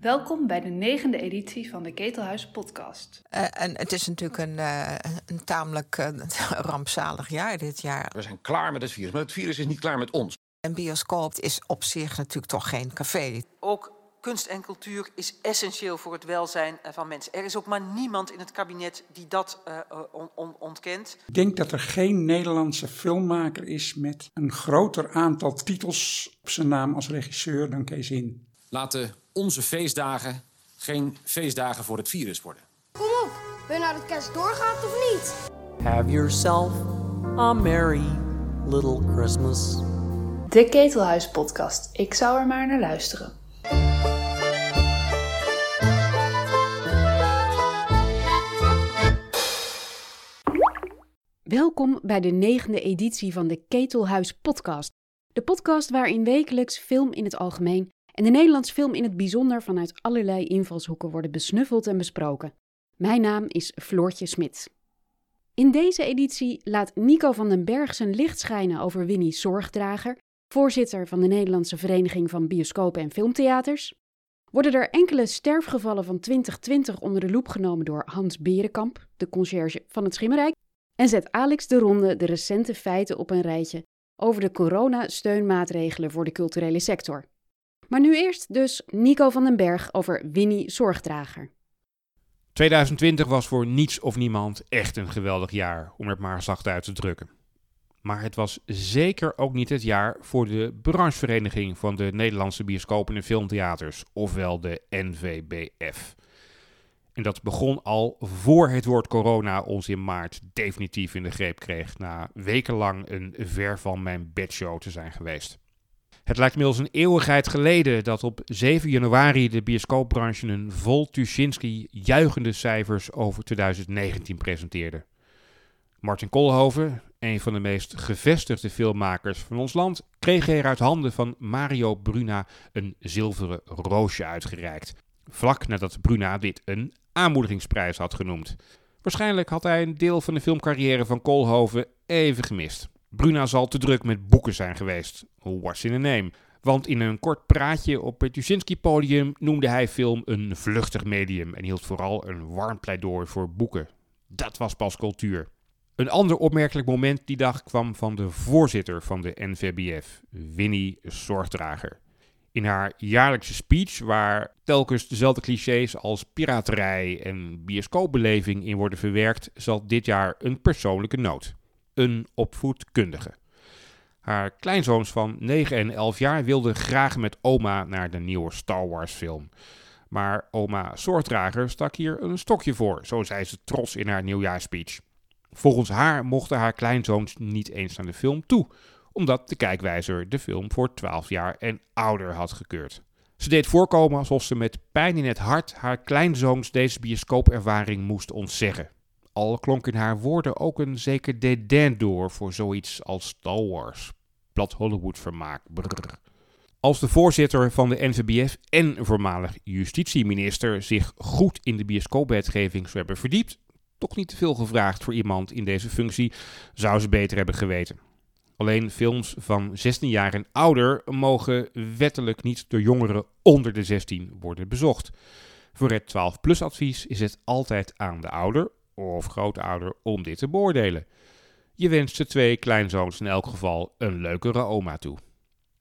Welkom bij de negende editie van de Ketelhuis podcast. Uh, en het is natuurlijk een, uh, een tamelijk uh, rampzalig jaar dit jaar. We zijn klaar met het virus, maar het virus is niet klaar met ons. Een bioscoop is op zich natuurlijk toch geen café. Ook kunst en cultuur is essentieel voor het welzijn van mensen. Er is ook maar niemand in het kabinet die dat on on ontkent. Ik denk dat er geen Nederlandse filmmaker is met een groter aantal titels op zijn naam als regisseur dan Kees In. Laten onze feestdagen geen feestdagen voor het virus worden. Kom op, wil je nou dat kerst doorgaat of niet? Have yourself a merry little Christmas. De Ketelhuis podcast. Ik zou er maar naar luisteren. Welkom bij de negende editie van de Ketelhuis podcast. De podcast waarin wekelijks film in het algemeen en de Nederlandse film in het bijzonder vanuit allerlei invalshoeken worden besnuffeld en besproken. Mijn naam is Floortje Smit. In deze editie laat Nico van den Berg zijn licht schijnen over Winnie Zorgdrager, voorzitter van de Nederlandse Vereniging van Bioscopen en Filmtheaters. Worden er enkele sterfgevallen van 2020 onder de loep genomen door Hans Berenkamp, de conciërge van het Schimmerrijk, en zet Alex de Ronde de recente feiten op een rijtje over de coronasteunmaatregelen voor de culturele sector. Maar nu eerst dus Nico van den Berg over Winnie Zorgdrager. 2020 was voor niets of niemand echt een geweldig jaar, om het maar zacht uit te drukken. Maar het was zeker ook niet het jaar voor de branchevereniging van de Nederlandse bioscopen en filmtheaters, ofwel de NVBF. En dat begon al voor het woord corona ons in maart definitief in de greep kreeg, na wekenlang een ver van mijn bedshow te zijn geweest. Het lijkt inmiddels een eeuwigheid geleden dat op 7 januari de bioscoopbranche een vol Tuschinski juichende cijfers over 2019 presenteerde. Martin Koolhoven, een van de meest gevestigde filmmakers van ons land, kreeg er uit handen van Mario Bruna een zilveren roosje uitgereikt. Vlak nadat Bruna dit een aanmoedigingsprijs had genoemd. Waarschijnlijk had hij een deel van de filmcarrière van Koolhoven even gemist. Bruna zal te druk met boeken zijn geweest. What's in a name? Want in een kort praatje op het Tuschinski-podium noemde hij film een vluchtig medium en hield vooral een warm pleidooi voor boeken. Dat was pas cultuur. Een ander opmerkelijk moment die dag kwam van de voorzitter van de NVBF, Winnie Zorgdrager. In haar jaarlijkse speech, waar telkens dezelfde clichés als piraterij en bioscoopbeleving in worden verwerkt, zal dit jaar een persoonlijke noot een opvoedkundige. Haar kleinzoons van 9 en 11 jaar wilden graag met oma naar de nieuwe Star Wars film. Maar oma Soortdrager stak hier een stokje voor, zo zei ze trots in haar nieuwjaarspeech. Volgens haar mochten haar kleinzoons niet eens naar de film toe, omdat de kijkwijzer de film voor 12 jaar en ouder had gekeurd. Ze deed voorkomen alsof ze met pijn in het hart haar kleinzoons deze bioscoopervaring moest ontzeggen. Al klonk in haar woorden ook een zeker dédain door voor zoiets als Star Wars. Plat Hollywood vermaak. Brrr. Als de voorzitter van de NVBF en voormalig justitieminister zich goed in de bioscoopwetgeving zou hebben verdiept, toch niet te veel gevraagd voor iemand in deze functie, zou ze beter hebben geweten. Alleen films van 16 jaar en ouder mogen wettelijk niet door jongeren onder de 16 worden bezocht. Voor het 12-plus advies is het altijd aan de ouder of grootouder om dit te beoordelen. Je wenst de twee kleinzoons in elk geval een leukere oma toe.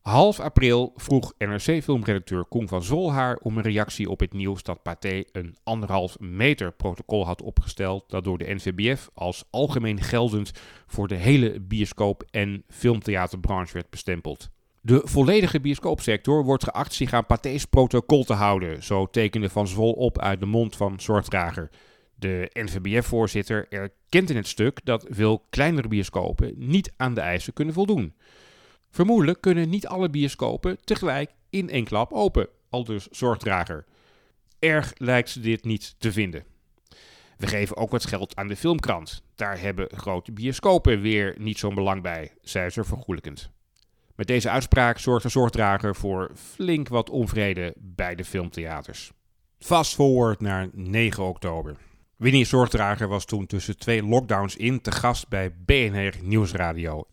Half april vroeg NRC-filmredacteur Koen van Zolhaar om een reactie op het nieuws dat Pathé een anderhalf meter protocol had opgesteld dat door de NVBF als algemeen geldend voor de hele bioscoop- en filmtheaterbranche werd bestempeld. De volledige bioscoopsector wordt geacht zich aan Pathés protocol te houden, zo tekende Van Zwol op uit de mond van zorgdrager. De NVBF-voorzitter erkent in het stuk dat veel kleinere bioscopen niet aan de eisen kunnen voldoen. Vermoedelijk kunnen niet alle bioscopen tegelijk in één klap open, aldus zorgdrager. Erg lijkt ze dit niet te vinden. We geven ook wat geld aan de filmkrant. Daar hebben grote bioscopen weer niet zo'n belang bij, zei ze vergoelijkend. Met deze uitspraak zorgt de zorgdrager voor flink wat onvrede bij de filmtheaters. Fast forward naar 9 oktober. Winnie Zorgdrager was toen tussen twee lockdowns in te gast bij BNR Nieuwsradio.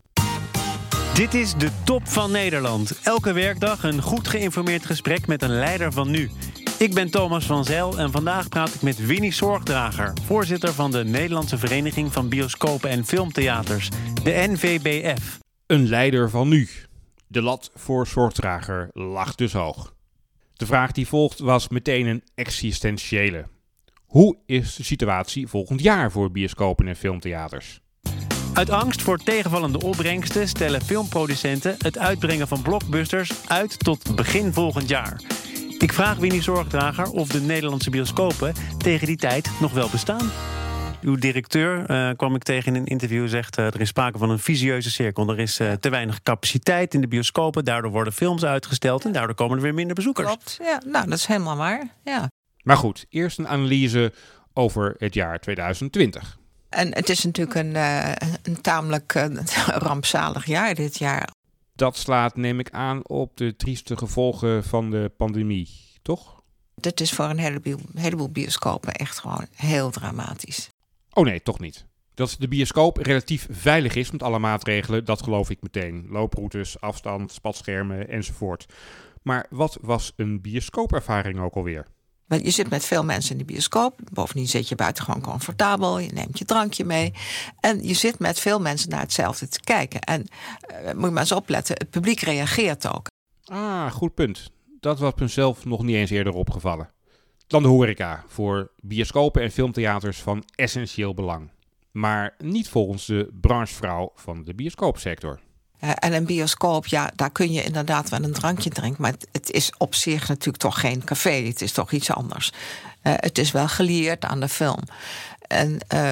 Dit is de top van Nederland. Elke werkdag een goed geïnformeerd gesprek met een leider van nu. Ik ben Thomas van Zijl en vandaag praat ik met Winnie Zorgdrager, voorzitter van de Nederlandse Vereniging van Bioscopen en Filmtheaters, de NVBF. Een leider van nu. De lat voor zorgdrager lag dus hoog. De vraag die volgt was meteen een existentiële. Hoe is de situatie volgend jaar voor bioscopen en filmtheaters? Uit angst voor tegenvallende opbrengsten stellen filmproducenten het uitbrengen van blockbusters uit tot begin volgend jaar. Ik vraag Winnie Zorgdrager of de Nederlandse bioscopen tegen die tijd nog wel bestaan. Uw directeur uh, kwam ik tegen in een interview, zegt uh, er is sprake van een visieuze cirkel. Er is uh, te weinig capaciteit in de bioscopen, daardoor worden films uitgesteld en daardoor komen er weer minder bezoekers. Klopt, ja, nou dat is helemaal waar. Ja. Maar goed, eerst een analyse over het jaar 2020. En het is natuurlijk een, een tamelijk rampzalig jaar dit jaar. Dat slaat, neem ik aan, op de trieste gevolgen van de pandemie, toch? Dit is voor een heleboel, heleboel bioscopen echt gewoon heel dramatisch. Oh nee, toch niet. Dat de bioscoop relatief veilig is met alle maatregelen, dat geloof ik meteen. Looproutes, afstand, spatschermen enzovoort. Maar wat was een bioscoopervaring ook alweer? Je zit met veel mensen in de bioscoop. Bovendien zit je buiten gewoon comfortabel. Je neemt je drankje mee. En je zit met veel mensen naar hetzelfde te kijken. En uh, moet je maar eens opletten, het publiek reageert ook. Ah, goed punt. Dat was mezelf nog niet eens eerder opgevallen. Dan de horeca, voor bioscopen en filmtheaters van essentieel belang. Maar niet volgens de branchevrouw van de bioscoopsector. En een bioscoop, ja, daar kun je inderdaad wel een drankje drinken. Maar het, is op zich natuurlijk toch geen café. Het is toch iets anders. Uh, het is wel gelieerd aan de film. En uh,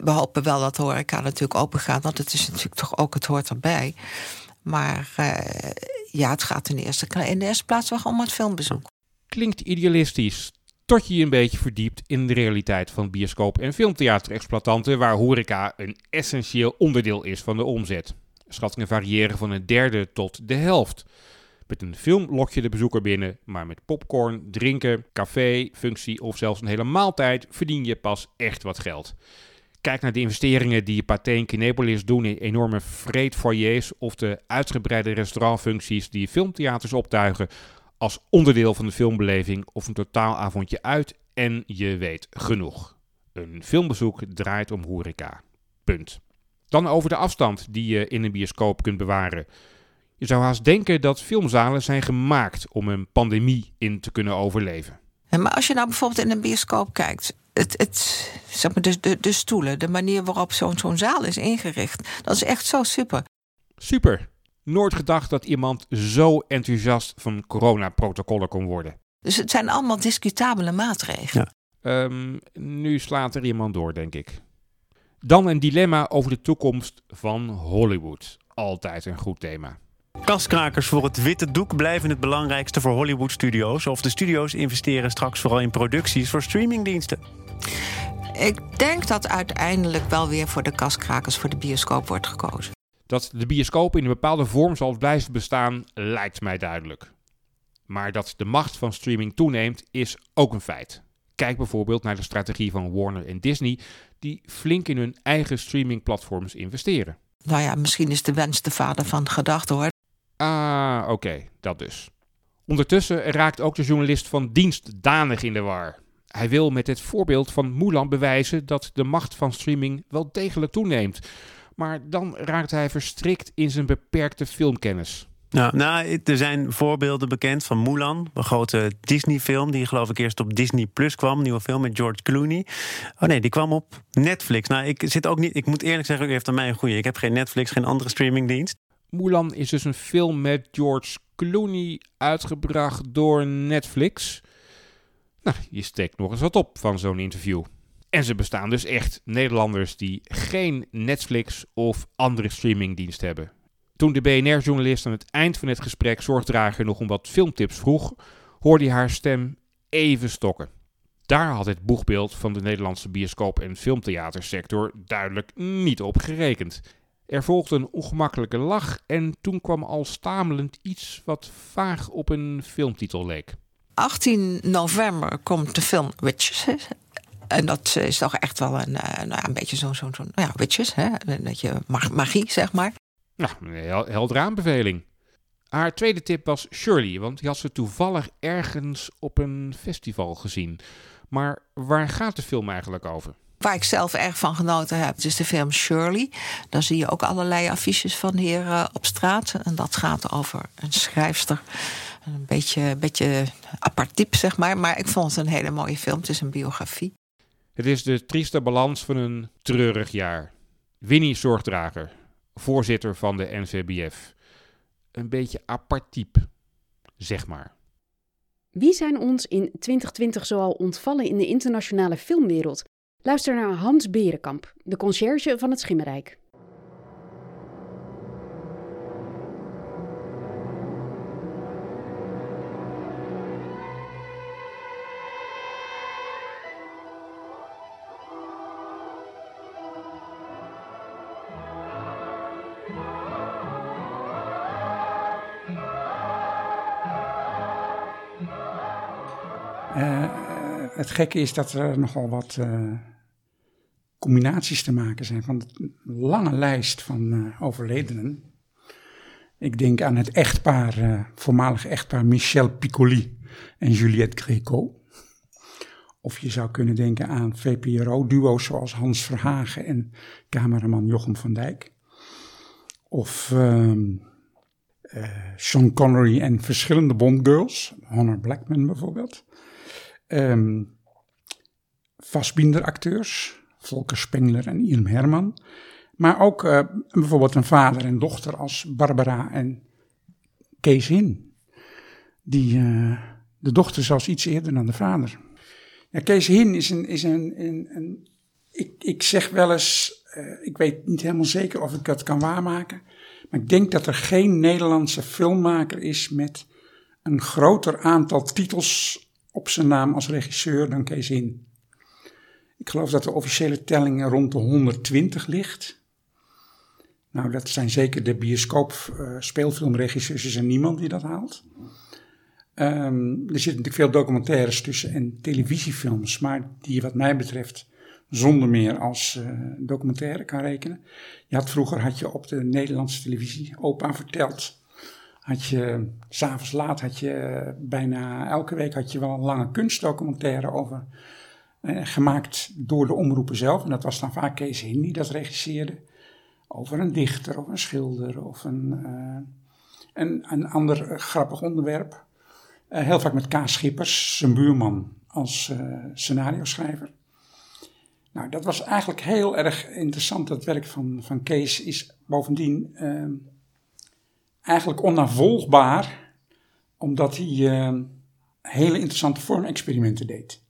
we hopen wel dat de horeca natuurlijk open gaat. Want het is natuurlijk toch ook, het hoort erbij. Maar uh, ja, het gaat in de, eerste, in de eerste plaats wel om het filmbezoek. Klinkt idealistisch. Tot je je een beetje verdiept in de realiteit van bioscoop- en filmtheaterexploitanten, waar horeca een essentieel onderdeel is van de omzet. Schattingen variëren van een derde tot de helft. Met een film lok je de bezoeker binnen, maar met popcorn, drinken, café, functie of zelfs een hele maaltijd verdien je pas echt wat geld. Kijk naar de investeringen die Pathé en Kinepolis doen in enorme vreedfoyers of de uitgebreide restaurantfuncties die filmtheaters optuigen als onderdeel van de filmbeleving of een totaalavondje uit en je weet genoeg. Een filmbezoek draait om horeca. Punt. Dan over de afstand die je in een bioscoop kunt bewaren. Je zou haast denken dat filmzalen zijn gemaakt om een pandemie in te kunnen overleven. Maar als je nou bijvoorbeeld in een bioscoop kijkt, het, het, zeg maar, de, de, de stoelen, de manier waarop zo'n zo'n zaal is ingericht, dat is echt zo super. Super. Nooit gedacht dat iemand zo enthousiast van coronaprotocollen kon worden. Dus het zijn allemaal discutabele maatregelen. Ja. Um, nu slaat er iemand door, denk ik. Dan een dilemma over de toekomst van Hollywood. Altijd een goed thema. Kaskrakers voor het witte doek blijven het belangrijkste voor Hollywood-studio's. Of de studio's investeren straks vooral in producties voor streamingdiensten. Ik denk dat uiteindelijk wel weer voor de kaskrakers voor de bioscoop wordt gekozen. Dat de bioscoop in een bepaalde vorm zal blijven bestaan, lijkt mij duidelijk. Maar dat de macht van streaming toeneemt, is ook een feit. Kijk bijvoorbeeld naar de strategie van Warner en Disney, die flink in hun eigen streamingplatforms investeren. Nou ja, misschien is de wens de vader van gedachten hoor. Ah, oké, okay, dat dus. Ondertussen raakt ook de journalist van dienst danig in de war. Hij wil met het voorbeeld van Mulan bewijzen dat de macht van streaming wel degelijk toeneemt. Maar dan raakt hij verstrikt in zijn beperkte filmkennis. Nou, nou, er zijn voorbeelden bekend van Mulan, een grote Disney-film die geloof ik eerst op Disney Plus kwam, een nieuwe film met George Clooney. Oh nee, die kwam op Netflix. Nou, ik zit ook niet. Ik moet eerlijk zeggen, u heeft aan mij een goede. Ik heb geen Netflix, geen andere streamingdienst. Mulan is dus een film met George Clooney uitgebracht door Netflix. Nou, je steekt nog eens wat op van zo'n interview. En ze bestaan dus echt Nederlanders die geen Netflix of andere streamingdienst hebben. Toen de BNR-journalist aan het eind van het gesprek zorgdrager nog om wat filmtips vroeg, hoorde hij haar stem even stokken. Daar had het boegbeeld van de Nederlandse bioscoop- en filmtheatersector duidelijk niet op gerekend. Er volgde een ongemakkelijke lach en toen kwam al stamelend iets wat vaag op een filmtitel leek. 18 november komt de film Witches. En dat is toch echt wel een, nou ja, een beetje zo'n zo, zo, nou ja, witches, hè? een beetje magie, zeg maar. Nou, een heldere aanbeveling. Haar tweede tip was Shirley, want die had ze toevallig ergens op een festival gezien. Maar waar gaat de film eigenlijk over? Waar ik zelf erg van genoten heb, is de film Shirley. Daar zie je ook allerlei affiches van hier uh, op straat. En dat gaat over een schrijfster. Een beetje, beetje apart type, zeg maar. Maar ik vond het een hele mooie film. Het is een biografie. Het is de trieste balans van een treurig jaar. Winnie Zorgdrager, voorzitter van de NVBF. Een beetje apart type, zeg maar. Wie zijn ons in 2020 zoal ontvallen in de internationale filmwereld? Luister naar Hans Berenkamp, de conciërge van het Schimmerrijk. Het gekke is dat er nogal wat uh, combinaties te maken zijn van een lange lijst van overledenen. Ik denk aan het echtpaar, voormalig echtpaar Michel Piccoli en Juliette Gréco. Of je zou kunnen denken aan VPRO-duo's zoals Hans Verhagen en cameraman Jochem van Dijk. Of uh, Sean Connery en verschillende Bondgirls, Honor Blackman bijvoorbeeld. Um, Fassbinder-acteurs, Volker Spengler en Ilm Herman. Maar ook uh, bijvoorbeeld een vader en dochter als Barbara en Kees Hin. Die, uh, de dochter zelfs iets eerder dan de vader. Ja, Kees Hin is een. Is een, een, een ik, ik zeg wel eens. Uh, ik weet niet helemaal zeker of ik dat kan waarmaken. Maar ik denk dat er geen Nederlandse filmmaker is met een groter aantal titels op zijn naam als regisseur dan Kees In. Ik geloof dat de officiële telling rond de 120 ligt. Nou, dat zijn zeker de bioscoop uh, speelfilmregisseurs, is er niemand die dat haalt. Um, er zitten natuurlijk veel documentaires tussen en televisiefilms, maar die wat mij betreft zonder meer als uh, documentaire kan rekenen. Je had, vroeger had je op de Nederlandse televisie opa verteld had je, s'avonds laat had je, bijna elke week had je wel een lange kunstdocumentaire over, eh, gemaakt door de omroepen zelf. En dat was dan vaak Kees Hin die dat regisseerde. Over een dichter of een schilder of een, uh, een, een ander grappig onderwerp. Uh, heel vaak met Kaas Schippers, zijn buurman, als uh, scenario schrijver. Nou, dat was eigenlijk heel erg interessant. Dat werk van, van Kees is bovendien ehm, eigenlijk onnavolgbaar, omdat hij uh, hele interessante vormexperimenten deed.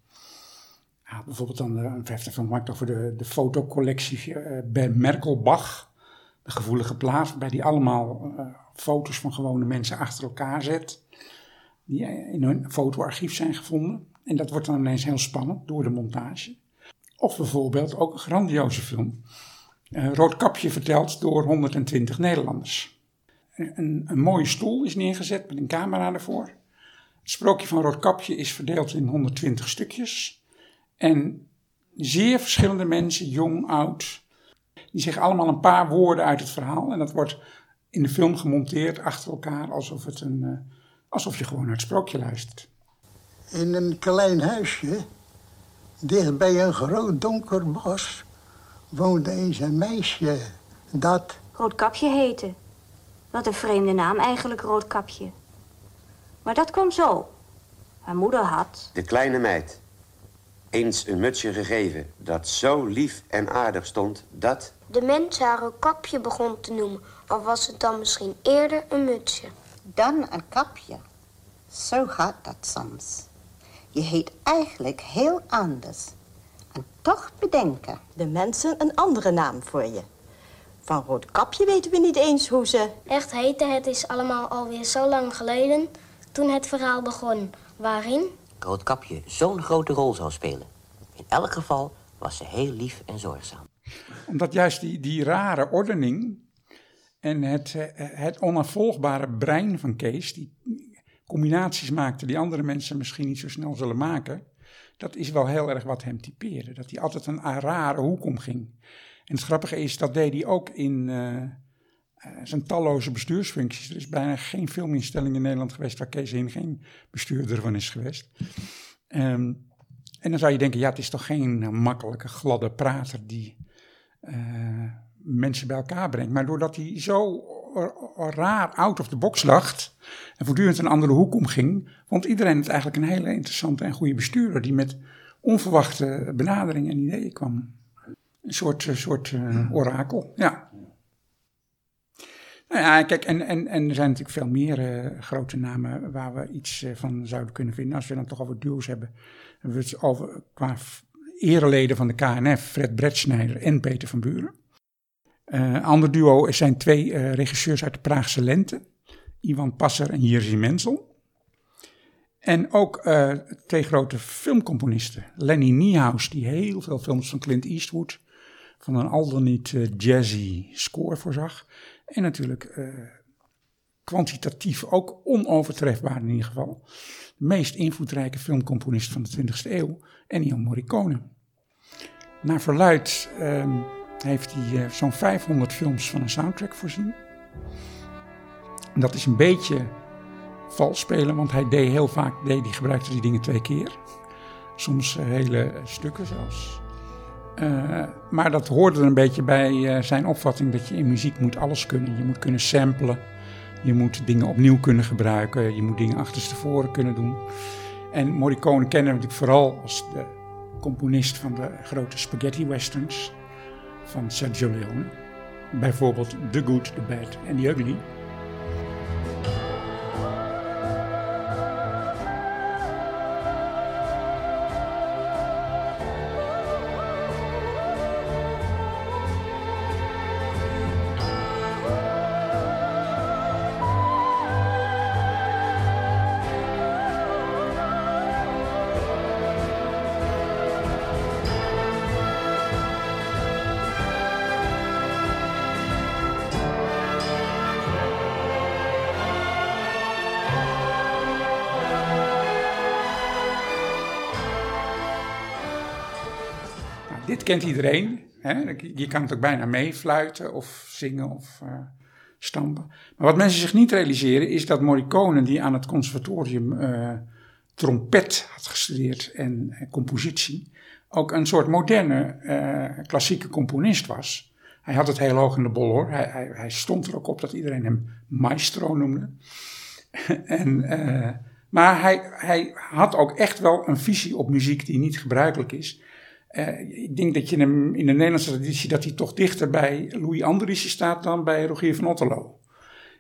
Bijvoorbeeld dan, uh, heeft van gemaakt over de, de fotocollectie uh, bij Merkelbach, de gevoelige plaats, waarbij hij allemaal foto's van gewone mensen achter elkaar zet, die in hun fotoarchief zijn gevonden. En dat wordt dan ineens heel spannend door de montage. Of bijvoorbeeld ook een grandioze film. Roodkapje verteld door 120 Nederlanders een, een mooie stoel is neergezet met een camera ervoor. Het sprookje van Roodkapje is verdeeld in 120 stukjes. En zeer verschillende mensen, jong, oud, die zeggen allemaal een paar woorden uit het verhaal. En dat wordt in de film gemonteerd achter elkaar, alsof, het een, uh, alsof je gewoon naar het sprookje luistert. In een klein huisje, dicht bij een groot donker bos, woonde eens een meisje dat... Roodkapje heette. Wat een vreemde naam eigenlijk, Roodkapje. Maar dat kwam zo. Haar moeder had... De kleine meid. Eens een mutsje gegeven dat zo lief en aardig stond dat... De mens haar Roodkapje begon te noemen. Of was het dan misschien eerder een mutsje? Dan een kapje. Zo gaat dat soms. Je heet eigenlijk heel anders. En toch bedenken. De mensen een andere naam voor je. Van Roodkapje weten we niet eens hoe ze... Echt heette het is allemaal alweer zo lang geleden toen het verhaal begon. Waarin? Roodkapje zo'n grote rol zou spelen. In elk geval was ze heel lief en zorgzaam. Omdat juist die, die rare ordening en het, eh, het onafvolgbare brein van Kees, die combinaties maakte die andere mensen misschien niet zo snel zullen maken, dat is wel heel erg wat hem typeerde. Dat hij altijd een rare hoek omging. En het grappige is, dat deed hij ook in uh, er zijn talloze bestuursfuncties. Er is bijna geen filminstelling in Nederland geweest waar Kees Hin geen bestuurder van is geweest. Ehm, en dan zou je denken, ja, het is toch geen makkelijke, gladde prater die uh, mensen bij elkaar brengt. Maar doordat hij zo raar out of the box lacht en voortdurend een andere hoek omging, vond iedereen het eigenlijk een hele interessante en goede bestuurder die met onverwachte benaderingen en ideeën kwam. Een soort, soort uh, orakel, ja. Nou ja, kijk, en, en, en er zijn natuurlijk veel meer uh, grote namen waar we iets uh, van zouden kunnen vinden. Als we dan toch over duo's hebben, hebben we het over, qua ereleden van de KNF, Fred Bretschneider en Peter van Buren. Uh, ander duo zijn twee regisseurs uit de Praagse Lente, Ivan Passer en Jerzy Menzel. En ook twee grote filmcomponisten, Lenny Niehaus, die heel veel films van Clint Eastwood van een al dan niet jazzy score voorzag. En natuurlijk uh, kwantitatief ook onovertrefbaar in ieder geval. De meest invloedrijke filmcomponist van de 20e eeuw, Ennio Morricone. Naar verluid uh, heeft hij uh, zo'n 500 films van een soundtrack voorzien. En dat is een beetje vals spelen, want hij deed heel vaak, deed, hij gebruikte die dingen twee keer. Soms hele stukken zelfs. Uh, maar dat hoorde er een beetje bij uh, zijn opvatting dat je in muziek moet alles kunnen. Je moet kunnen samplen, je moet dingen opnieuw kunnen gebruiken, je moet dingen achterstevoren kunnen doen. En Morricone kennen we natuurlijk vooral als de componist van de grote spaghetti westerns van Sergio Leone. Bijvoorbeeld The Good, The Bad and The Ugly. Kent iedereen. Hè? Je kan het ook bijna meefluiten of zingen of uh, stampen. Maar wat mensen zich niet realiseren is dat Morricone, die aan het conservatorium uh, trompet had gestudeerd en, en, compositie, ook een soort moderne klassieke componist was. Hij had het heel hoog in de bol hoor. Hij, hij, hij stond er ook op dat iedereen hem maestro noemde. en, maar hij, hij had ook echt wel een visie op muziek die niet gebruikelijk is. Uh, ik denk dat je hem in de Nederlandse traditie dat hij toch dichter bij Louis Andriessen staat dan bij Rogier van Otterlo.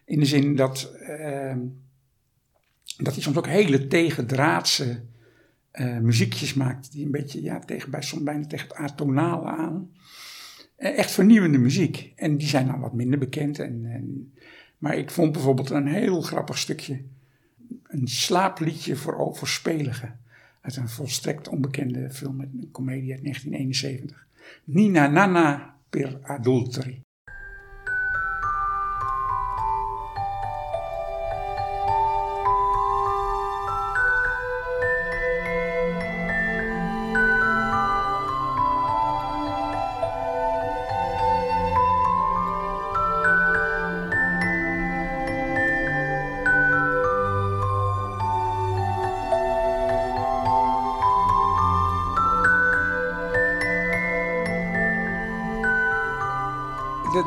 In de zin dat, uh, dat hij soms ook hele tegendraadse uh, muziekjes maakt, die een beetje ja, tegen, bij, soms bijna tegen het atonale aan. echt vernieuwende muziek. En die zijn dan wat minder bekend. En, en, maar ik vond bijvoorbeeld een heel grappig stukje, een slaapliedje voor overspeligen uit een volstrekt onbekende film een komedie uit 1971. Nina Nana per Adulteri.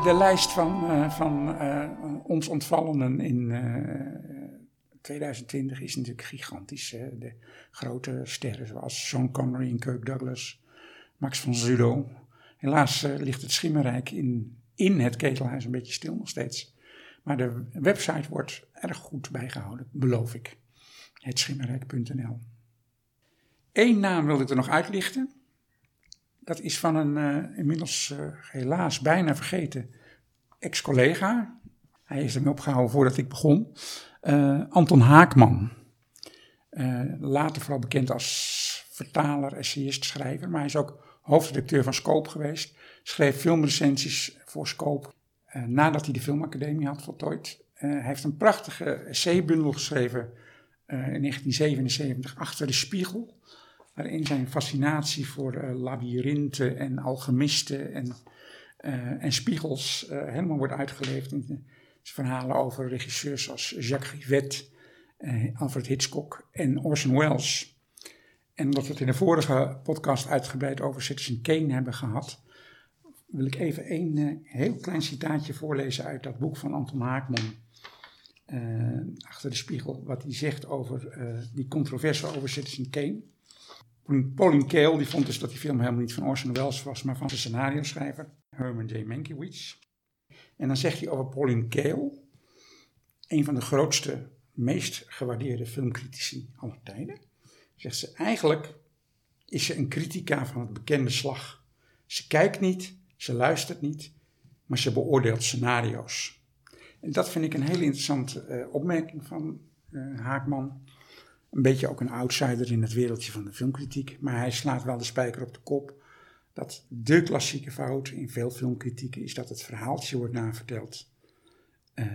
De, lijst van, uh, van uh, ons ontvallenen in uh, 2020 is natuurlijk gigantisch. de grote sterren zoals Sean Connery en Kirk Douglas, Max von Sydow. Helaas ligt het Schimmerrijk in, in het ketelhuis een beetje stil nog steeds. Maar de website wordt erg goed bijgehouden, beloof ik. Hetschimmerrijk.nl Eén naam wil ik er nog uitlichten. Dat is van een uh, inmiddels uh, helaas bijna vergeten ex-collega. Hij is ermee opgehouden voordat ik begon. Uh, Anton Haakman. later vooral bekend als vertaler, essayist, schrijver. Maar hij is ook hoofdredacteur van Scope geweest. Schreef filmrecensies voor Scope. nadat hij de filmacademie had voltooid. hij heeft een prachtige essaybundel geschreven in 1977, Achter de Spiegel waarin zijn fascinatie voor uh, labyrinthen en alchemisten en Uh, en Spiegels uh, helemaal wordt uitgeleefd in verhalen over regisseurs als Jacques Rivette, uh, Alfred Hitchcock en Orson Welles. En omdat we het in de vorige podcast uitgebreid over Citizen Kane hebben gehad, wil ik even één heel klein citaatje voorlezen uit dat boek van Anton Haakman. achter de spiegel, wat hij zegt over die controverse over Citizen Kane. Pauline Kael die vond dus dat die film helemaal niet van Orson Welles was, maar van de scenario schrijver Herman J. Mankiewicz. En dan zegt hij over Pauline Kael, een van de grootste, meest gewaardeerde filmcritici aller tijden, zegt ze eigenlijk is ze een critica van het bekende slag. Ze kijkt niet, ze luistert niet, maar ze beoordeelt scenario's. En dat vind ik een hele interessante uh, opmerking van uh, Haakman een beetje ook een outsider in het wereldje van de filmkritiek. Maar hij slaat wel de spijker op de kop. Dat de klassieke fout in veel filmkritieken is dat het verhaaltje wordt naverteld. Uh,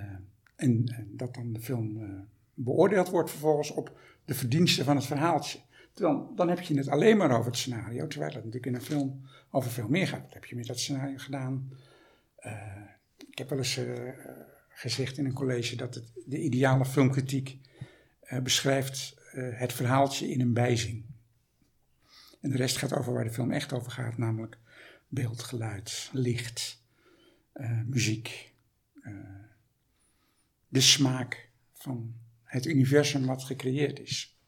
en, dat dan de film uh, beoordeeld wordt vervolgens op de verdiensten van het verhaaltje. Dan, dan heb je het alleen maar over het scenario, terwijl het natuurlijk in een film over veel meer gaat. Wat heb je met dat scenario gedaan? Uh, ik heb wel eens gezegd in een college dat het, de ideale filmkritiek beschrijft uh, het verhaaltje in een bijzin. En de rest gaat over waar de film echt over gaat, namelijk beeld, geluid, licht, uh, muziek, uh, de smaak van het universum wat gecreëerd is.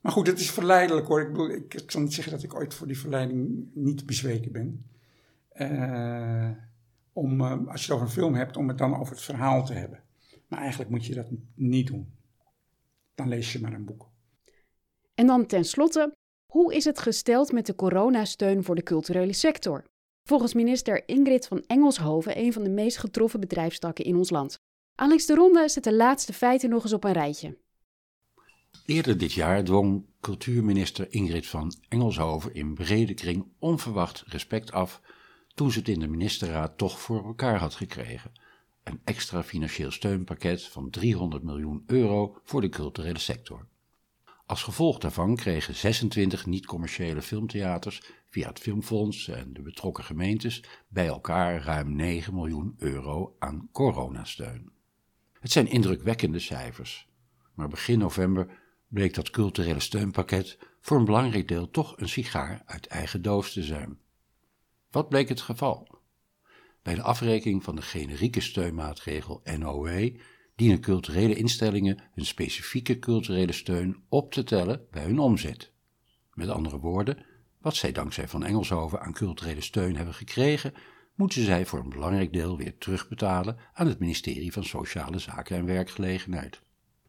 Maar goed, het is verleidelijk hoor. Ik, bedoel, zal niet zeggen dat ik ooit voor die verleiding niet bezweken ben. om, als je het over een film hebt, om het dan over het verhaal te hebben. Maar eigenlijk moet je dat niet doen dan lees je maar een boek. En dan tenslotte, hoe is het gesteld met de coronasteun voor de culturele sector? Volgens minister Ingrid van Engelshoven een van de meest getroffen bedrijfstakken in ons land. Alex de Ronde zet de laatste feiten nog eens op een rijtje. Eerder dit jaar dwong cultuurminister Ingrid van Engelshoven in brede kring onverwacht respect af toen ze het in de ministerraad toch voor elkaar had gekregen een extra financieel steunpakket van 300 miljoen euro voor de culturele sector. Als gevolg daarvan kregen 26 niet-commerciële filmtheaters via het Filmfonds en de betrokken gemeentes bij elkaar ruim 9 miljoen euro aan coronasteun. Het zijn indrukwekkende cijfers, maar begin november bleek dat culturele steunpakket voor een belangrijk deel toch een sigaar uit eigen doos te zijn. Wat bleek het geval? Bij de afrekening van de generieke steunmaatregel NOW dienen culturele instellingen hun specifieke culturele steun op te tellen bij hun omzet. Met andere woorden, wat zij dankzij Van Engelshoven aan culturele steun hebben gekregen, moeten zij voor een belangrijk deel weer terugbetalen aan het ministerie van Sociale Zaken en Werkgelegenheid.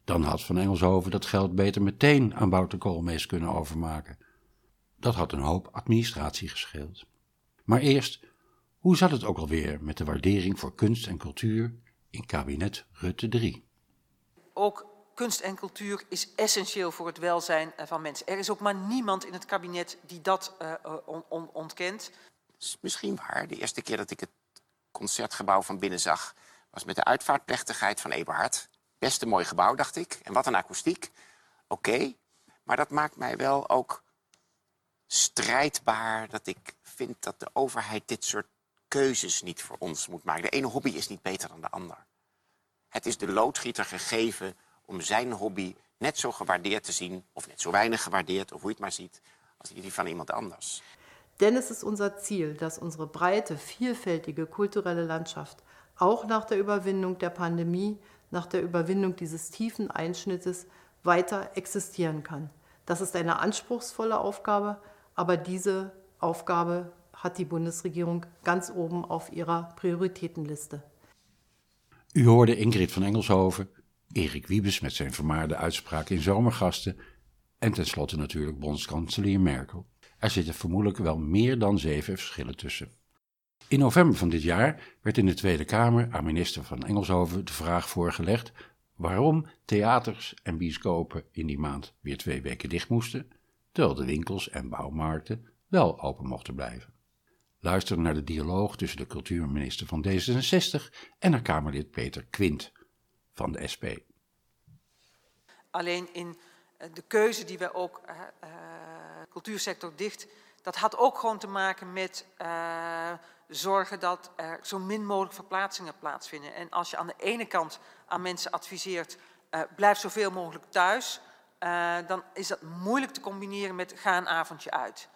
Dan had Van Engelshoven dat geld beter meteen aan Wouter Koolmees kunnen overmaken. Dat had een hoop administratie gescheeld. Maar eerst hoe zat het ook alweer met de waardering voor kunst en cultuur in kabinet Rutte 3? Ook kunst en cultuur is essentieel voor het welzijn eh, van mensen. Er is ook maar niemand in het kabinet die dat uh, on, on, ontkent. is misschien waar. De eerste keer dat ik het concertgebouw van binnen zag... was met de uitvaartplechtigheid van Eberhard. Best een mooi gebouw, dacht ik. En wat een akoestiek. Oké, okay. maar dat maakt mij wel ook strijdbaar... dat ik vind dat de overheid dit soort keuzes niet voor ons moet maken. De ene hobby is niet beter dan de ander. Het is de loodgieter gegeven om zijn hobby net zo gewaardeerd te zien... of net zo weinig gewaardeerd, of hoe je het maar ziet... als die van iemand anders. Denn es ist unser Ziel, dass unsere breite, vielfältige kulturelle Landschaft auch nach der Überwindung der Pandemie, nach der Überwindung dieses tiefen Einschnittes weiter existieren kann. Das ist eine anspruchsvolle Aufgabe, aber diese Aufgabe hat die Bundesregierung ganz oben auf ihrer Prioritätenliste. U hoorde Ingrid van Engelshoven, Erik Wiebes met zijn vermaarde uitspraak in Zomergasten en tenslotte natuurlijk bondskanselier Merkel. Er zitten vermoedelijk wel meer dan zeven verschillen tussen. In november van dit jaar werd in de Tweede Kamer aan minister van Engelshoven de vraag voorgelegd waarom theaters en bioscopen in die maand weer twee weken dicht moesten, terwijl de winkels en bouwmarkten wel open mochten blijven. Luister naar de dialoog tussen de cultuurminister van D66 en haar Kamerlid Peter Quint van de SP. Alleen in eh, de keuze die wij ook, uh, cultuursector dicht, Dat had ook gewoon te maken met zorgen dat er zo min mogelijk verplaatsingen plaatsvinden. En als je aan de ene kant aan mensen adviseert, blijf zoveel mogelijk thuis, dan is dat moeilijk te combineren met ga een avondje uit.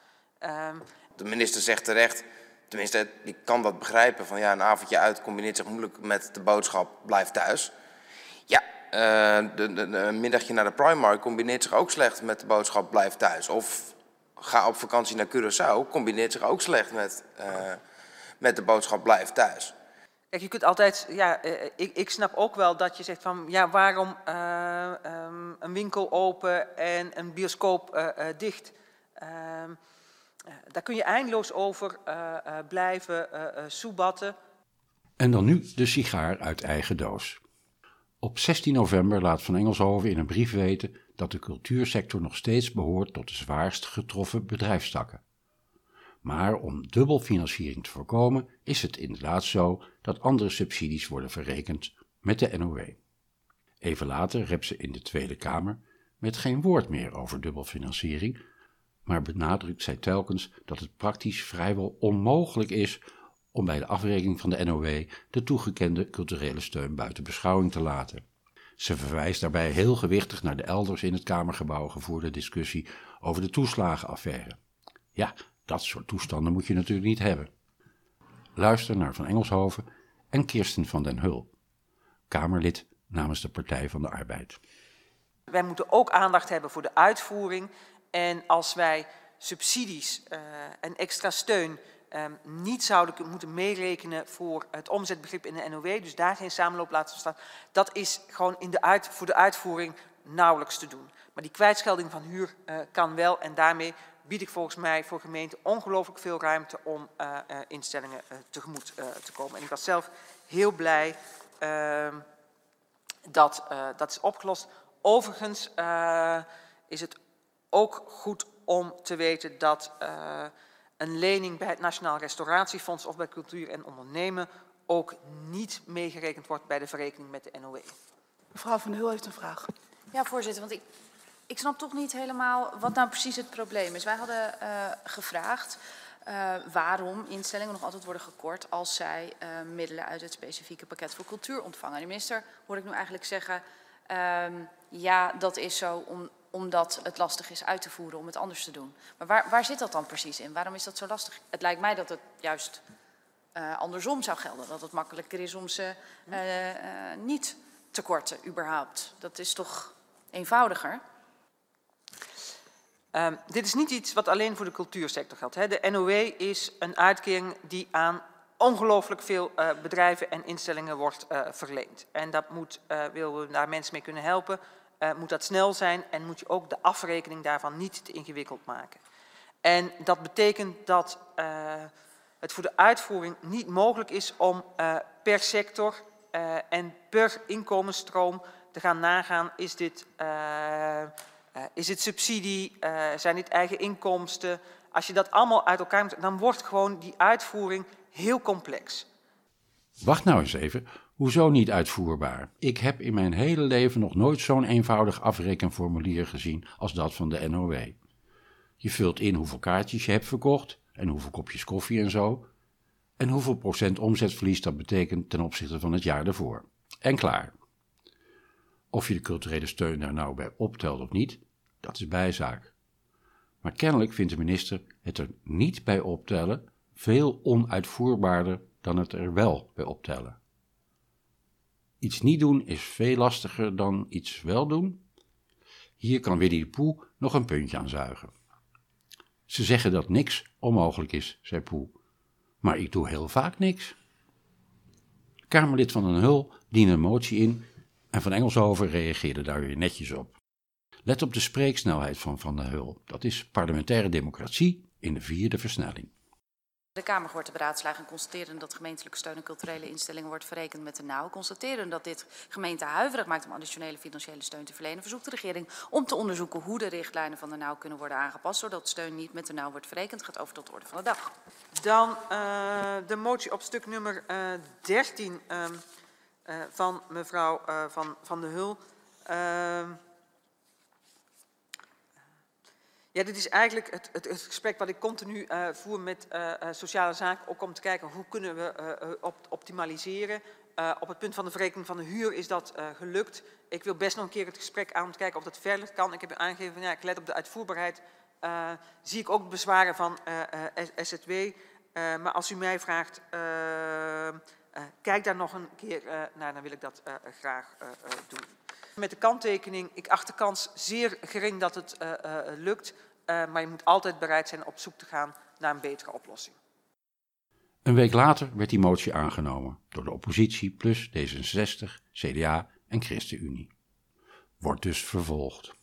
De minister zegt terecht, tenminste, ik kan dat begrijpen, van ja, een avondje uit combineert zich moeilijk met de boodschap blijf thuis. Ja, uh, de, de, een middagje naar de Primark combineert zich ook slecht met de boodschap blijf thuis. Of ga op vakantie naar Curaçao combineert zich ook slecht met, uh, met de boodschap blijf thuis. Kijk, je kunt altijd, ja, uh, ik, ik snap ook wel dat je zegt van, ja, waarom um, een winkel open en een bioscoop dicht? Ehm, daar kun je eindeloos over blijven soebatten. En dan nu de sigaar uit eigen doos. Op 16 november laat Van Engelshoven in een brief weten dat de cultuursector nog steeds behoort tot de zwaarst getroffen bedrijfstakken. Maar om dubbelfinanciering te voorkomen is het inderdaad zo dat andere subsidies worden verrekend met de NOW. Even later rept ze in de Tweede Kamer met geen woord meer over dubbelfinanciering, maar benadrukt zij telkens dat het praktisch vrijwel onmogelijk is om bij de afrekening van de NOW de toegekende culturele steun buiten beschouwing te laten. Ze verwijst daarbij heel gewichtig naar de elders in het Kamergebouw gevoerde discussie over de toeslagenaffaire. Ja, dat soort toestanden moet je natuurlijk niet hebben. Luister naar Van Engelshoven en Kirsten van den Hul, Kamerlid namens de Partij van de Arbeid. Wij moeten ook aandacht hebben voor de uitvoering. En als wij subsidies uh, en extra steun um, niet zouden moeten meerekenen voor het omzetbegrip in de NOW, dus daar geen samenloop laten staan, dat is gewoon in de uit, voor de uitvoering nauwelijks te doen. Maar die kwijtschelding van huur uh, kan wel en daarmee bied ik volgens mij voor gemeenten ongelooflijk veel ruimte om uh, uh, instellingen tegemoet te komen. En ik was zelf heel blij ehm, dat dat is opgelost. Overigens is het ook goed om te weten dat een lening bij het Nationaal Restauratiefonds of bij Cultuur en Ondernemen ook niet meegerekend wordt bij de verrekening met de NOW. Mevrouw Van Hul heeft een vraag. Ja, voorzitter, want ik, ik snap toch niet helemaal wat nou precies het probleem is. Wij hadden uh, gevraagd uh, waarom instellingen nog altijd worden gekort als zij uh, middelen uit het specifieke pakket voor cultuur ontvangen. De minister hoor ik nu eigenlijk zeggen, um, ja, dat is zo om, omdat het lastig is uit te voeren om het anders te doen. Maar waar, waar zit dat dan precies in? Waarom is dat zo lastig? Het lijkt mij dat het juist uh, andersom zou gelden. Dat het makkelijker is om ze uh, uh, niet te korten, überhaupt. Dat is toch eenvoudiger? Um, dit is niet iets wat alleen voor de cultuursector geldt. Hè. De NOW is een uitkering die aan ongelooflijk veel uh, bedrijven en instellingen wordt uh, verleend. En dat moet, uh, willen we daar mensen mee kunnen helpen, uh, moet dat snel zijn en moet je ook de afrekening daarvan niet te ingewikkeld maken. En dat betekent dat uh, het voor de uitvoering niet mogelijk is om uh, per sector en per inkomensstroom te gaan nagaan, is dit, is dit subsidie, zijn dit eigen inkomsten. Als je dat allemaal uit elkaar moet, dan wordt gewoon die uitvoering heel complex. Wacht nou eens even, Hoezo niet uitvoerbaar? Ik heb in mijn hele leven nog nooit zo'n eenvoudig afrekenformulier gezien als dat van de NOW. Je vult in hoeveel kaartjes je hebt verkocht en hoeveel kopjes koffie en zo. En hoeveel procent omzetverlies dat betekent ten opzichte van het jaar ervoor. En klaar. Of je de culturele steun daar nou bij optelt of niet, dat is bijzaak. Maar kennelijk vindt de minister het er niet bij optellen veel onuitvoerbaarder dan het er wel bij optellen. Iets niet doen is veel lastiger dan iets wel doen. Hier kan Winnie de Poe nog een puntje aan zuigen. Ze zeggen dat niks onmogelijk is, zei Poe. Maar ik doe heel vaak niks. Kamerlid van den Hul diende een motie in en Van Engelshoven reageerde daar weer netjes op. Let op de spreeksnelheid van Van den Hul. Dat is parlementaire democratie in de vierde versnelling. De Kamer hoort te beraadslagen en constateren dat gemeentelijke steun en culturele instellingen wordt verrekend met de nauw. Constateren dat dit gemeente huiverig maakt om additionele financiële steun te verlenen. Verzoekt de regering om te onderzoeken hoe de richtlijnen van de nauw kunnen worden aangepast. Zodat steun niet met de nauw wordt verrekend. Gaat over tot de orde van de dag. Dan uh, de motie op stuk nummer uh, 13 uh, van mevrouw uh, van, van de Hul. Ja, dit is eigenlijk het, het, gesprek wat ik continu uh, voer met uh, sociale zaken, ook om te kijken hoe kunnen we uh, op, optimaliseren. op het punt van de verrekening van de huur is dat gelukt. Ik wil best nog een keer het gesprek aan om te kijken of dat verder kan. Ik heb aangegeven, ja, ik let op de uitvoerbaarheid. zie ik ook bezwaren van SZW. maar als u mij vraagt, kijk daar nog een keer naar, dan wil ik dat graag doen. Met de kanttekening, ik acht de kans zeer gering dat het uh, uh, lukt. Uh, maar je moet altijd bereid zijn op zoek te gaan naar een betere oplossing. Een week later werd die motie aangenomen door de oppositie plus D66, CDA en ChristenUnie. Wordt dus vervolgd.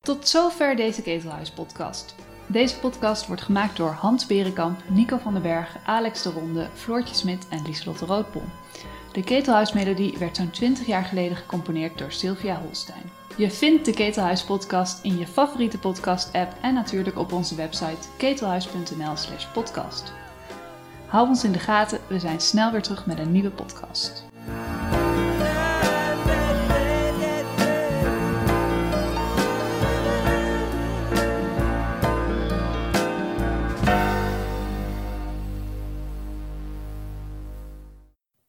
Tot zover deze Ketelhuis-podcast. Deze podcast wordt gemaakt door Hans Berenkamp, Nico van den Berg, Alex de Ronde, Floortje Smit en Lieselotte Roodbol. De Ketelhuismelodie werd zo'n 20 jaar geleden gecomponeerd door Sylvia Holstein. Je vindt de Ketelhuis podcast in je favoriete podcast app en natuurlijk op onze website ketelhuis.nl/podcast. Hou ons in de gaten, we zijn snel weer terug met een nieuwe podcast.